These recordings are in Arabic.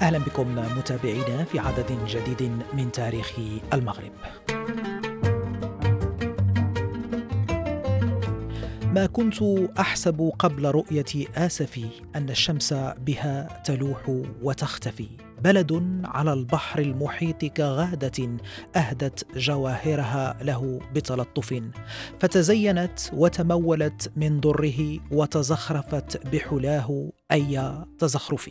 أهلا بكم متابعينا في عدد جديد من تاريخ المغرب. ما كنت أحسب قبل رؤية اسفي أن الشمس بها تلوح وتختفي. بلد على البحر المحيط كغادة أهدت جواهرها له بتلطف. فتزينت وتمولت من ضره وتزخرفت بحلاه أي تزخرف.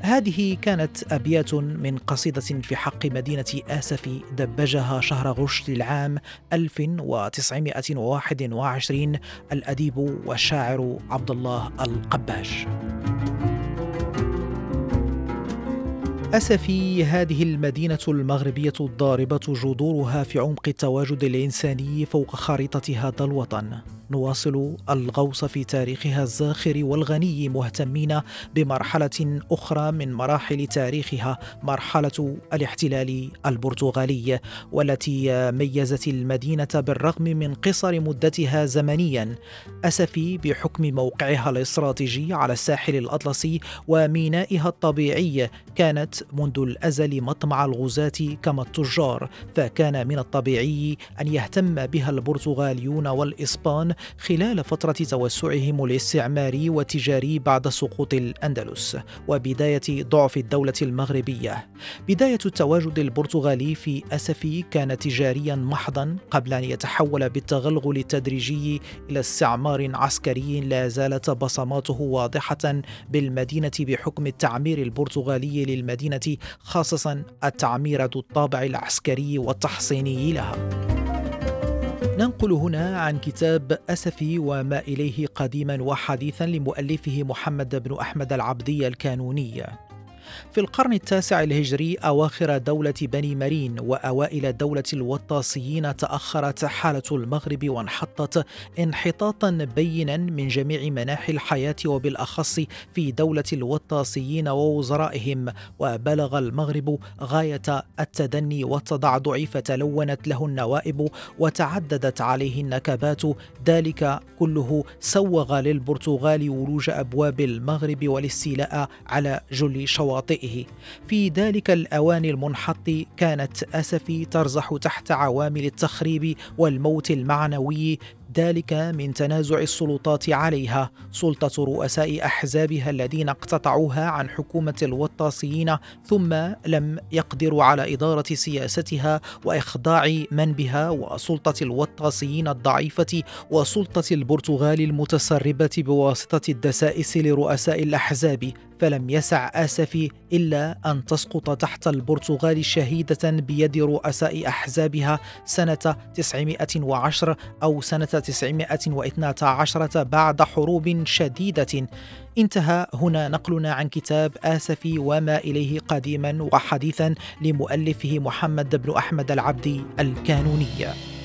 هذه كانت أبيات من قصيدة في حق مدينة آسف دبجها شهر غشت العام 1921 الأديب والشاعر عبد الله القباش. أسفي هذه المدينة المغربية الضاربة جذورها في عمق التواجد الإنساني فوق خريطة هذا الوطن نواصل الغوص في تاريخها الزاخر والغني مهتمين بمرحلة أخرى من مراحل تاريخها مرحلة الاحتلال البرتغالي والتي ميزت المدينة بالرغم من قصر مدتها زمنيا. أسفي بحكم موقعها الاستراتيجي على الساحل الأطلسي ومينائها الطبيعي كانت منذ الأزل مطمع الغزاة كما التجار فكان من الطبيعي أن يهتم بها البرتغاليون والإسبان خلال فترة توسعهم الاستعماري والتجاري بعد سقوط الأندلس وبداية ضعف الدولة المغربية. بداية التواجد البرتغالي في أسفي كان تجاريا محضا قبل أن يتحول بالتغلغل التدريجي إلى استعمار عسكري. لا زالت بصماته واضحة بالمدينة بحكم التعمير البرتغالي للمدينة خاصة التعمير ذو الطابع العسكري والتحصيني لها. ننقل هنا عن كتاب أسفي وما إليه قديما وحديثا لمؤلفه محمد بن أحمد العبدي الكانوني. في القرن التاسع الهجري أواخر دولة بني مرين وأوائل دولة الوطاسيين تأخرت حالة المغرب وانحطت انحطاطا بينا من جميع مناحي الحياة وبالأخص في دولة الوطاسيين ووزرائهم. وبلغ المغرب غاية التدني والتضعضع فتلونت له النوائب وتعددت عليه النكبات. ذلك كله سوغ للبرتغال ولوج أبواب المغرب والاستيلاء على جل شواطئ شواطئه في ذلك الأوان المنحط كانت أسفي ترزح تحت عوامل التخريب والموت المعنوي ذلك من تنازع السلطات عليها. سلطة رؤساء أحزابها الذين اقتطعوها عن حكومة الوطاسيين ثم لم يقدروا على إدارة سياستها وإخضاع من بها وسلطة الوطاسيين الضعيفة وسلطة البرتغال المتسربة بواسطة الدسائس لرؤساء الأحزاب. فلم يسع آسفي إلا أن تسقط تحت البرتغال شهيدة بيد رؤساء أحزابها سنة 910 أو سنة 1912 بعد حروب شديدة. انتهى هنا نقلنا عن كتاب آسفي وما إليه قديما وحديثا لمؤلفه محمد بن أحمد العبدي الكانوني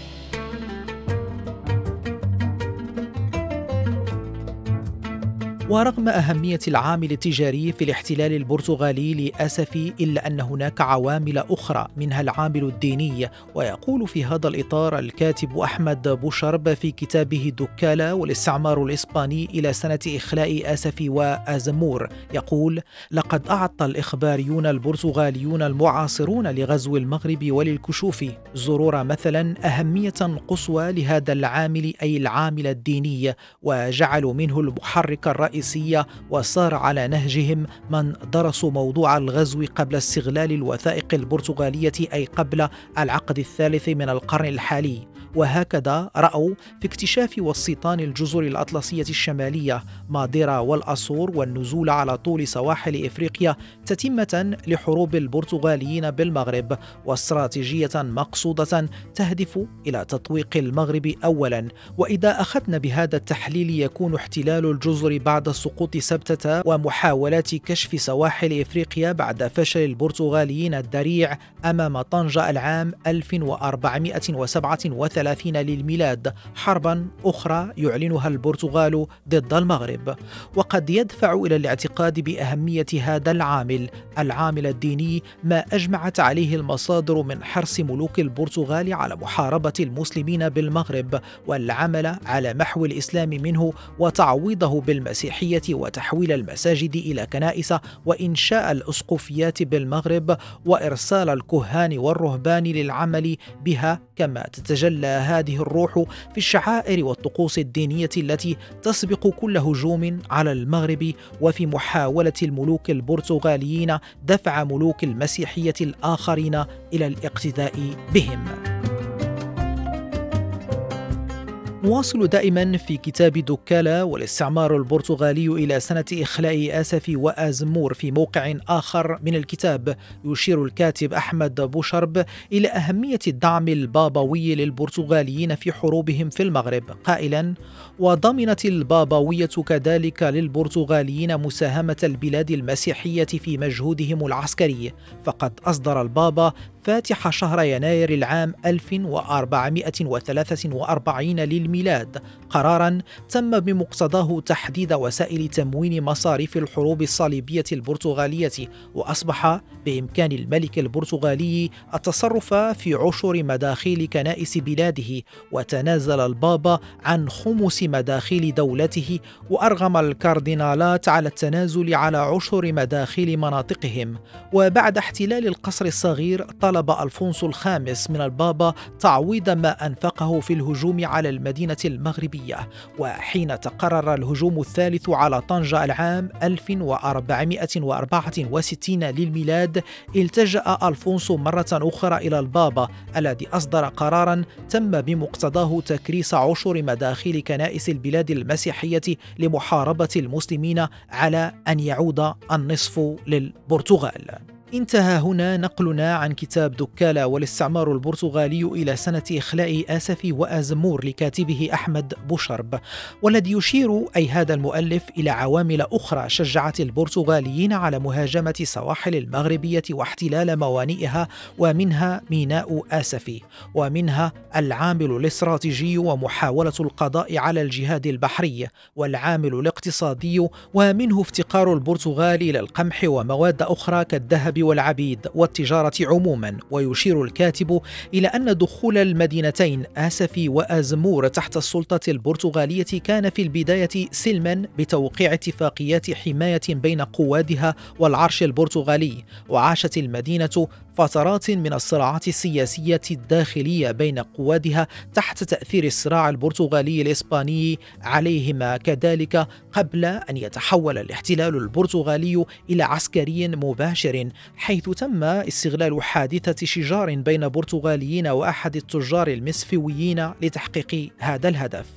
ورغم أهمية العامل التجاري في الاحتلال البرتغالي لأسف إلا أن هناك عوامل أخرى منها العامل الديني ويقول في هذا الإطار الكاتب أحمد بوشرب في كتابه دكالة والاستعمار الإسباني إلى سنة إخلاء آسف وآزمور. يقول لقد أعطى الإخباريون البرتغاليون المعاصرون لغزو المغرب وللكشوف زرور مثلا أهمية قصوى لهذا العامل أي العامل الديني وجعلوا منه المحرك الرئيسي الرئيسية وصار على نهجهم من درسوا موضوع الغزو قبل استغلال الوثائق البرتغالية أي قبل العقد الثالث من القرن الحالي. وهكذا رأوا في اكتشاف واستيطان الجزر الأطلسية الشمالية ماديرا والأصور والنزول على طول سواحل إفريقيا تتمة لحروب البرتغاليين بالمغرب واستراتيجية مقصودة تهدف إلى تطويق المغرب أولا. وإذا أخذنا بهذا التحليل يكون احتلال الجزر بعد سقوط سبتة ومحاولات كشف سواحل إفريقيا بعد فشل البرتغاليين الذريع أمام طنجة العام 1437 للميلاد. حربا أخرى يعلنها البرتغال ضد المغرب. وقد يدفع إلى الاعتقاد بأهمية هذا العامل. العامل الديني ما أجمعت عليه المصادر من حرص ملوك البرتغال على محاربة المسلمين بالمغرب والعمل على محو الإسلام منه وتعويضه بالمسيحية وتحويل المساجد إلى كنائس وإنشاء الأسقفيات بالمغرب وإرسال الكهان والرهبان للعمل بها كما تتجلى هذه الروح في الشعائر والطقوس الدينية التي تسبق كل هجوم على المغرب وفي محاولة الملوك البرتغاليين دفع ملوك المسيحية الآخرين إلى الاقتداء بهم. نواصل دائما في كتاب دكالة والاستعمار البرتغالي إلى سنة إخلاء آسف وآزمور في موقع آخر من الكتاب. يشير الكاتب أحمد بوشرب إلى أهمية الدعم البابوي للبرتغاليين في حروبهم في المغرب. قائلا وضمنت البابوية كذلك للبرتغاليين مساهمة البلاد المسيحية في مجهودهم العسكري. فقد أصدر البابا فاتح شهر يناير العام 1443 للميلاد. قرارا تم بمقتضاه تحديد وسائل تموين مصاريف الحروب الصليبية البرتغالية وأصبح بإمكان الملك البرتغالي التصرف في عشر مداخيل كنائس بلاده. وتنازل البابا عن خمس مداخيل دولته وأرغم الكاردينالات على التنازل على عشر مداخيل مناطقهم. وبعد احتلال القصر الصغير طلب ألفونسو الخامس من البابا تعويض ما أنفقه في الهجوم على المدينة المغربية وحين تقرر الهجوم الثالث على طنجة العام 1464 للميلاد التجأ ألفونسو مرة أخرى إلى البابا الذي أصدر قرارا تم بمقتضاه تكريس عشر مداخيل كنائس البلاد المسيحية لمحاربة المسلمين على أن يعود النصف للبرتغال. انتهى هنا نقلنا عن كتاب دكالة والاستعمار البرتغالي إلى سنة إخلاء آسف وآزمور لكاتبه أحمد بوشرب والذي يشير أي هذا المؤلف إلى عوامل أخرى شجعت البرتغاليين على مهاجمة سواحل المغربية واحتلال موانئها ومنها ميناء آسفي ومنها العامل الاستراتيجي ومحاولة القضاء على الجهاد البحري والعامل الاقتصادي ومنه افتقار البرتغال إلى القمح ومواد أخرى كالذهب والعبيد والتجارة عموما ويشير الكاتب إلى أن دخول المدينتين آسفي وآزمور تحت السلطة البرتغالية كان في البداية سلما بتوقيع اتفاقيات حماية بين قوادها والعرش البرتغالي وعاشت المدينة فترات من الصراعات السياسية الداخلية بين قوادها تحت تأثير الصراع البرتغالي الإسباني عليهما. كذلك قبل أن يتحول الاحتلال البرتغالي إلى عسكري مباشر حيث تم استغلال حادثة شجار بين برتغاليين وأحد التجار المسفويين لتحقيق هذا الهدف.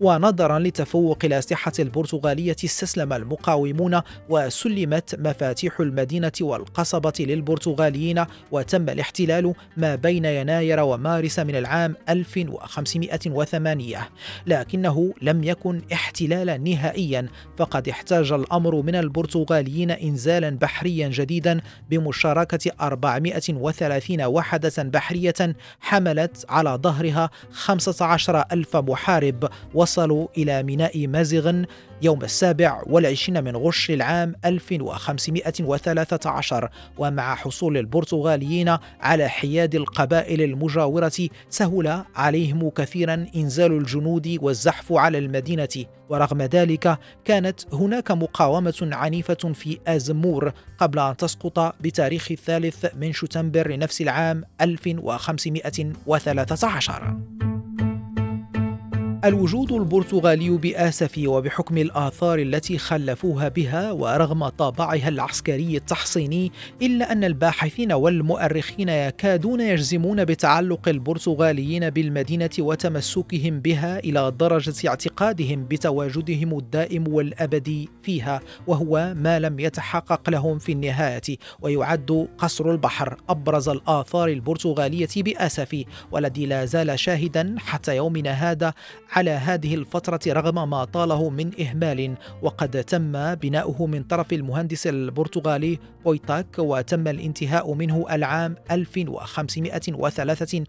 ونظرا لتفوق الأسلحة البرتغالية استسلم المقاومون وسلمت مفاتيح المدينة والقصبة للبرتغاليين وتم الاحتلال ما بين يناير ومارس من العام 1508 لكنه لم يكن احتلالا نهائيا فقد احتاج الأمر من البرتغاليين إنزالا بحريا جديدا بمشاركة 430 وحدة بحرية حملت على ظهرها 15 ألف محارب. وصلوا إلى ميناء مازغ يوم السابع والعشرين من غش العام 1513 ومع حصول البرتغاليين على حياد القبائل المجاورة سهل عليهم كثيرا إنزال الجنود والزحف على المدينة. ورغم ذلك كانت هناك مقاومة عنيفة في آزمور قبل أن تسقط بتاريخ الثالث من شتنبر نفس العام 1513 الوجود البرتغالي بآسف وبحكم الآثار التي خلفوها بها ورغم طابعها العسكري التحصيني إلا أن الباحثين والمؤرخين يكادون يجزمون بتعلق البرتغاليين بالمدينة وتمسكهم بها إلى درجة اعتقادهم بتواجدهم الدائم والأبدي فيها وهو ما لم يتحقق لهم في النهاية. ويعد قصر البحر أبرز الآثار البرتغالية بآسف والذي لا زال شاهدا حتى يومنا هذا على هذه الفترة رغم ما طاله من إهمال وقد تم بناؤه من طرف المهندس البرتغالي بويتاك وتم الانتهاء منه العام 1523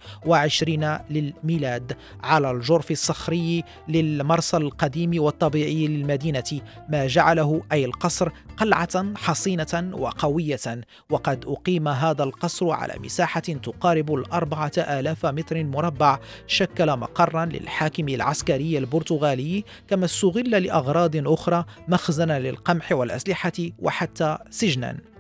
للميلاد. على الجرف الصخري للمرسى القديم والطبيعي للمدينة ما جعله أي القصر قلعة حصينة وقوية. وقد أقيم هذا القصر على مساحة تقارب الأربعة آلاف متر مربع. شكل مقرا للحاكم العسكري البرتغالي كما استغل لأغراض أخرى مخزنا للقمح والأسلحة وحتى سجنا.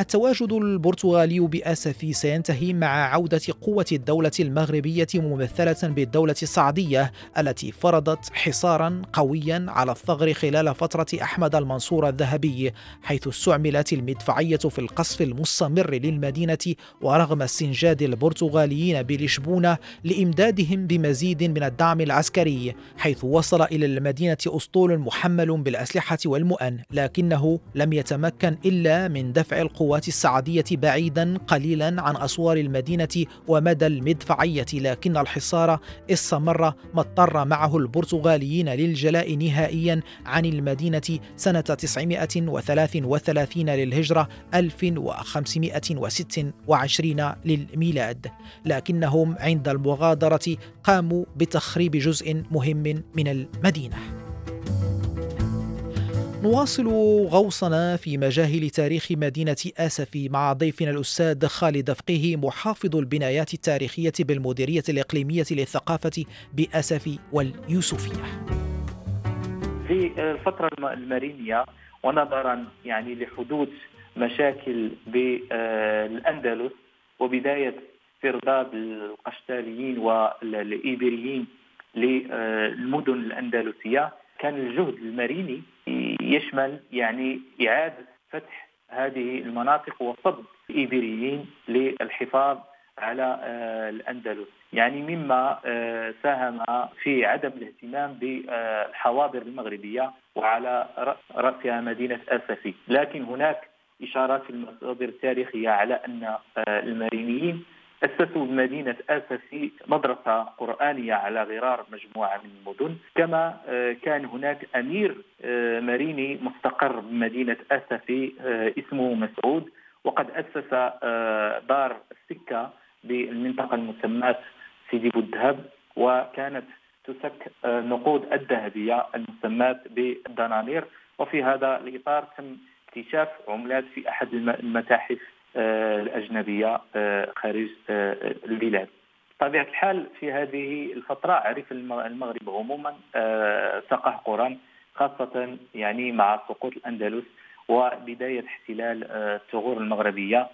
التواجد البرتغالي بأسف سينتهي مع عودة قوة الدولة المغربية ممثلة بالدولة السعدية التي فرضت حصارا قويا على الثغر خلال فترة أحمد المنصور الذهبي حيث استعملت المدفعية في القصف المستمر للمدينة ورغم استنجاد البرتغاليين بلشبونة لإمدادهم بمزيد من الدعم العسكري حيث وصل إلى المدينة أسطول محمل بالأسلحة والمؤن لكنه لم يتمكن إلا من دفع القوات السعدية بعيدا قليلا عن أسوار المدينة ومدى المدفعية لكن الحصار استمر ما اضطر معه البرتغاليين للجلاء نهائيا عن المدينة سنة 933 للهجرة 1526 للميلاد. لكنهم عند المغادرة قاموا بتخريب جزء مهم من المدينة. نواصل غوصنا في مجاهل تاريخ مدينة آسفي مع ضيفنا الأستاذ خالد فقيه محافظ البنايات التاريخية بالمديرية الإقليمية للثقافة بآسفي واليوسفية. في الفترة المارينية ونظرا يعني لحدوث مشاكل بالأندلس وبداية استرداد القشتاليين والإيبريين للمدن الأندلسية كان الجهد الماريني يشمل يعني إعادة فتح هذه المناطق وصد الإيبيريين للحفاظ على آه، الأندلس. يعني مما آه، ساهم في عدم الاهتمام بالحواضر المغربية وعلى رأسها مدينة أسفي لكن هناك إشارات في المصادر التاريخية على أن آه، المارينيين أسسوا مدينة آسفي مدرسة قرآنية على غرار مجموعة من المدن كما آه، كان هناك أمير آه، ماريني مستقر بمدينة آسفي آه، اسمه مسعود وقد أسس دار السكة بالمنطقة المسماة سيدي بوالذهب وكانت تسك نقود الذهبية المسماة بالدنانير. وفي هذا الإطار تم اكتشاف عملات في أحد المتاحف الأجنبية آه، خارج آه، البلاد. طبيعة الحال في هذه الفترة عرف المغرب عموما تقهقرا خاصة يعني مع سقوط الأندلس وبداية احتلال الثغور المغربية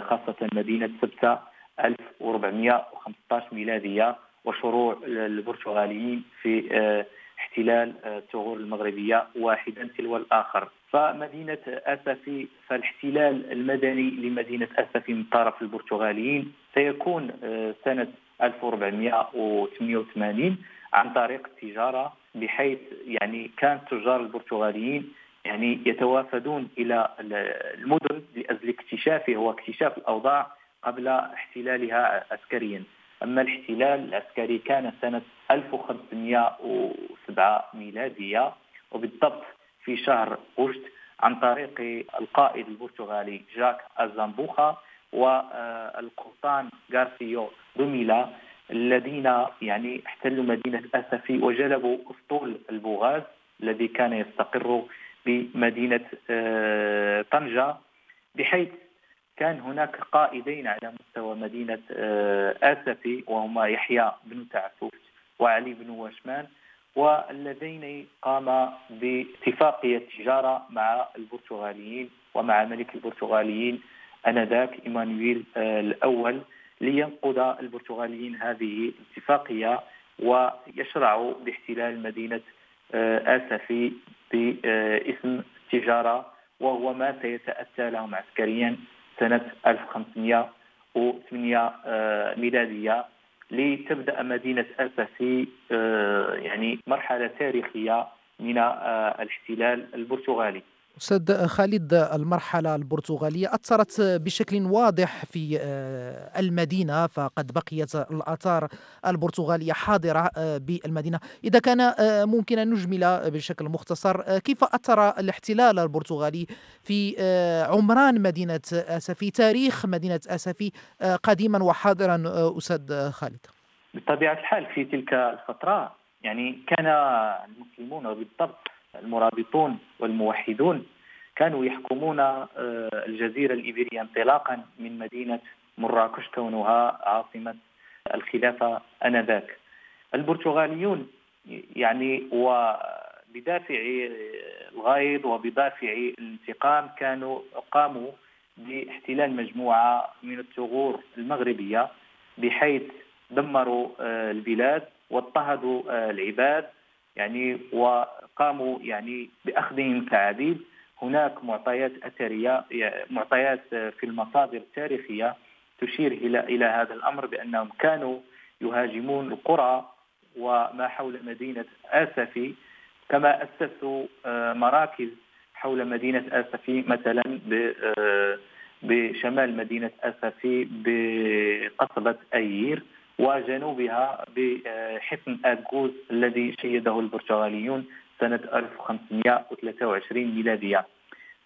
خاصة مدينة سبتة 1415 ميلادية وشروع البرتغاليين في احتلال الثغور المغربية واحدا تلو الآخر. فمدينة أسفي فالاحتلال المدني لمدينة أسفي من طرف البرتغاليين سيكون آه، سنة 1488 عن طريق التجارة بحيث يعني كان التجار البرتغاليين يعني يتوافدون إلى المدن لأجل اكتشافه واكتشاف الأوضاع قبل احتلالها عسكريا. أما الاحتلال العسكري كان سنة 1507 ميلادية وبالضبط في شهر غشت عن طريق القائد البرتغالي جاك الزنبوخا والقبطان غارسيو دوميلا الذين يعني احتلوا مدينة أسفي وجلبوا أسطول البوغاز الذي كان يستقر بمدينة آه، طنجة. بحيث كان هناك قائدين على مستوى مدينة آه، آسفي وهما يحيى بن تعفوفت وعلي بن واشمان والذين قاما باتفاقية تجارة مع البرتغاليين ومع ملك البرتغاليين آنذاك إيمانويل آه، الأول لينقض البرتغاليين هذه الاتفاقية ويشرعوا باحتلال مدينة آسفي باسم التجارة وهو ما سيتأتى لهم عسكريا سنة 1508 ميلادية. لتبدأ مدينة أسفي يعني مرحلة تاريخية من الاحتلال البرتغالي. أستاذ خالد المرحلة البرتغالية أثرت بشكل واضح في آه، المدينة فقد بقيت الآثار البرتغالية حاضرة آه، بالمدينة. إذا كان آه، ممكن أن نجمل بشكل مختصر كيف أثر الاحتلال البرتغالي في عمران مدينة أسفي تاريخ مدينة أسفي قديما وحاضرا أستاذ خالد؟ بطبيعة الحال في تلك الفترة يعني كان المسلمون بالضبط المرابطون والموحدون كانوا يحكمون آه، الجزيرة الإيبيرية انطلاقا من مدينة مراكش كونها عاصمة الخلافة آنذاك. البرتغاليون يعني وبدافع الغيظ وبدافع الانتقام كانوا قاموا باحتلال مجموعة من الثغور المغربية بحيث دمروا آه، البلاد واضطهدوا آه، العباد يعني وقاموا يعني بأخذهم كعبيد هناك معطيات أثرية معطيات في المصادر التاريخية تشير إلى إلى هذا الأمر بأنهم كانوا يهاجمون القرى وما حول مدينة آسفي. كما اسسوا آه، مراكز حول مدينة آسفي مثلا آه، بشمال مدينة آسفي بقصبة أيير. وجنوبها بحصن أدغوز الذي شيده البرتغاليون سنة 1523 ميلادية.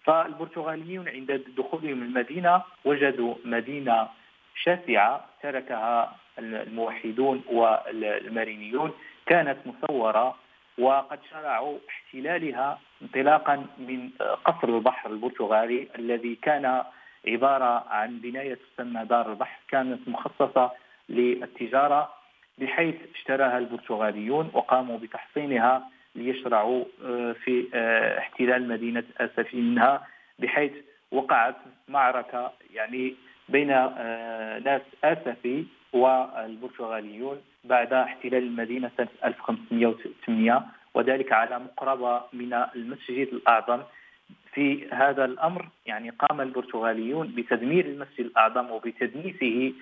فالبرتغاليون عند دخولهم المدينة وجدوا مدينة شاسعة تركها الموحدون والمارينيون كانت مصورة وقد شرعوا احتلالها انطلاقا من قصر البحر البرتغالي الذي كان عبارة عن بناية تسمى دار البحر كانت مخصصة للتجارة بحيث اشتراها البرتغاليون وقاموا بتحصينها ليشرعوا آه، في آه، احتلال مدينة أسفي منها بحيث وقعت معركة يعني بين آه، ناس آسفي والبرتغاليون بعد احتلال المدينة سنة 1508 وذلك على مقربة من المسجد الأعظم. في هذا الأمر يعني قام البرتغاليون بتدمير المسجد الأعظم وبتدنيسه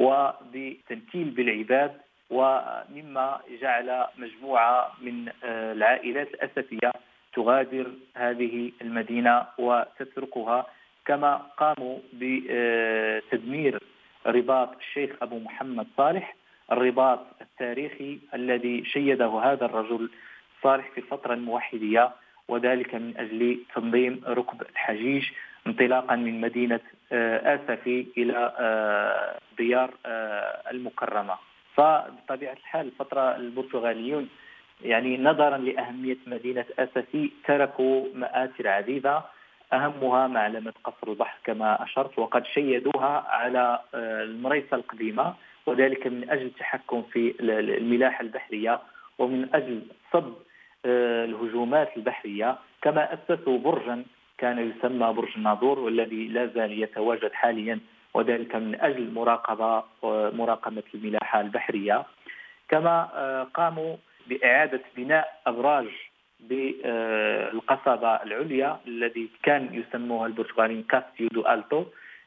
وبتنكيل بالعباد ومما جعل مجموعة من آه، العائلات الأسفية تغادر هذه المدينة وتتركها كما قاموا بتدمير رباط الشيخ أبو محمد صالح الرباط التاريخي الذي شيده هذا الرجل صالح في الفترة الموحدية وذلك من أجل تنظيم ركب الحجيج انطلاقا من مدينة آه، آسفي إلى آه، ديار آه، المكرمة. فبطبيعة الحال الفترة البرتغاليون يعني نظرا لأهمية مدينة أسفي تركوا مآثر عديدة أهمها معلمة قصر البحر كما أشرت وقد شيدوها على المريسة القديمة وذلك من أجل التحكم في الملاحة البحرية ومن أجل صد الهجومات البحرية كما أسسوا برجا كان يسمى برج الناظور والذي لا زال يتواجد حاليا وذلك من أجل مراقبة مراقبة الملاحة البحرية. كما آه، قاموا بإعادة بناء أبراج بالقصبه العليا الذي كان يسموها البرتغاليين كاستيو دو ألتو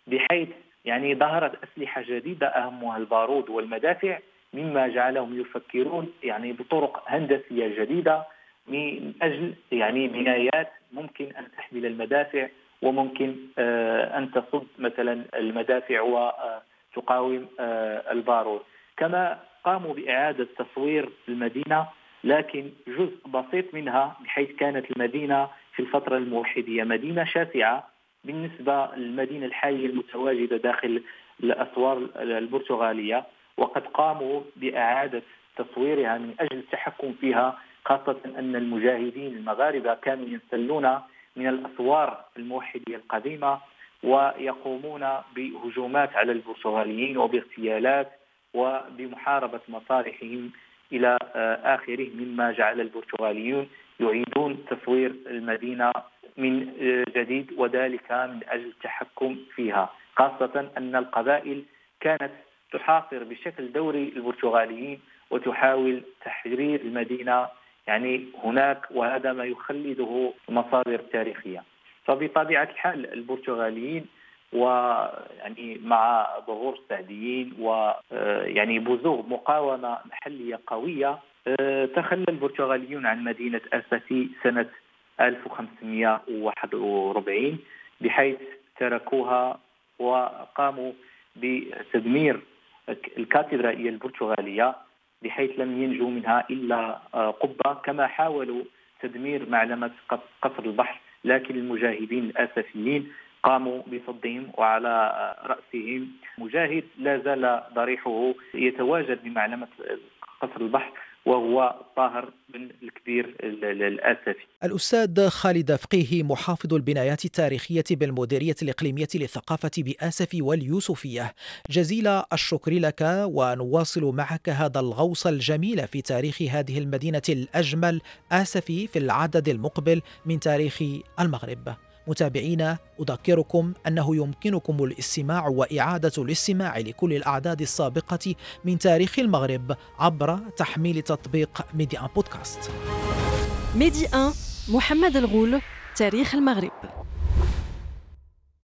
بحيث يعني ظهرت أسلحة جديدة أهمها البارود والمدافع مما جعلهم يفكرون يعني بطرق هندسية جديدة من أجل يعني بنايات ممكن أن تحمل المدافع وممكن آه، أن تصد مثلا المدافع وتقاوم آه، البارود كما قاموا بإعادة تصوير المدينة لكن جزء بسيط منها بحيث كانت المدينة في الفترة الموحدية. مدينة شاسعة بالنسبة للمدينة الحاليه المتواجدة داخل الأسوار البرتغالية وقد قاموا بإعادة تصويرها من أجل التحكم فيها خاصة أن المجاهدين المغاربة كانوا ينسلون من الأسوار الموحدية القديمة ويقومون بهجومات على البرتغاليين وباغتيالات وبمحاربة مصالحهم إلى آه، آخره مما جعل البرتغاليون يعيدون تصوير المدينة من آه، جديد وذلك من أجل التحكم فيها. خاصة أن القبائل كانت تحاصر بشكل دوري البرتغاليين وتحاول تحرير المدينة يعني هناك وهذا ما يخلده المصادر التاريخية فبطبيعة الحال البرتغاليين ويعني مع ظهور السعديين ويعني بزوغ مقاومة محلية قوية تخلى البرتغاليون عن مدينة أسفي سنة 1541 بحيث تركوها وقاموا بتدمير الكاتدرائية البرتغالية. بحيث لم ينجو منها إلا قبة كما حاولوا تدمير معلمة قصر البحر. لكن المجاهدين الآسفيين قاموا بصدهم وعلى رأسهم مجاهد لا زال ضريحه يتواجد بمعلمة قصر البحر وهو طاهر بن الكبير الآسفي. الأستاذ خالد فقيه محافظ البنايات التاريخية بالمديرية الإقليمية للثقافه باسف واليوسفية. جزيل الشكر لك ونواصل معك هذا الغوص الجميل في تاريخ هذه المدينة الأجمل آسفي في العدد المقبل من تاريخ المغرب. متابعينا أذكركم أنه يمكنكم الاستماع وإعادة الاستماع لكل الأعداد السابقة من تاريخ المغرب عبر تحميل تطبيق ميدي إن بودكاست. ميدي إن محمد الغول تاريخ المغرب.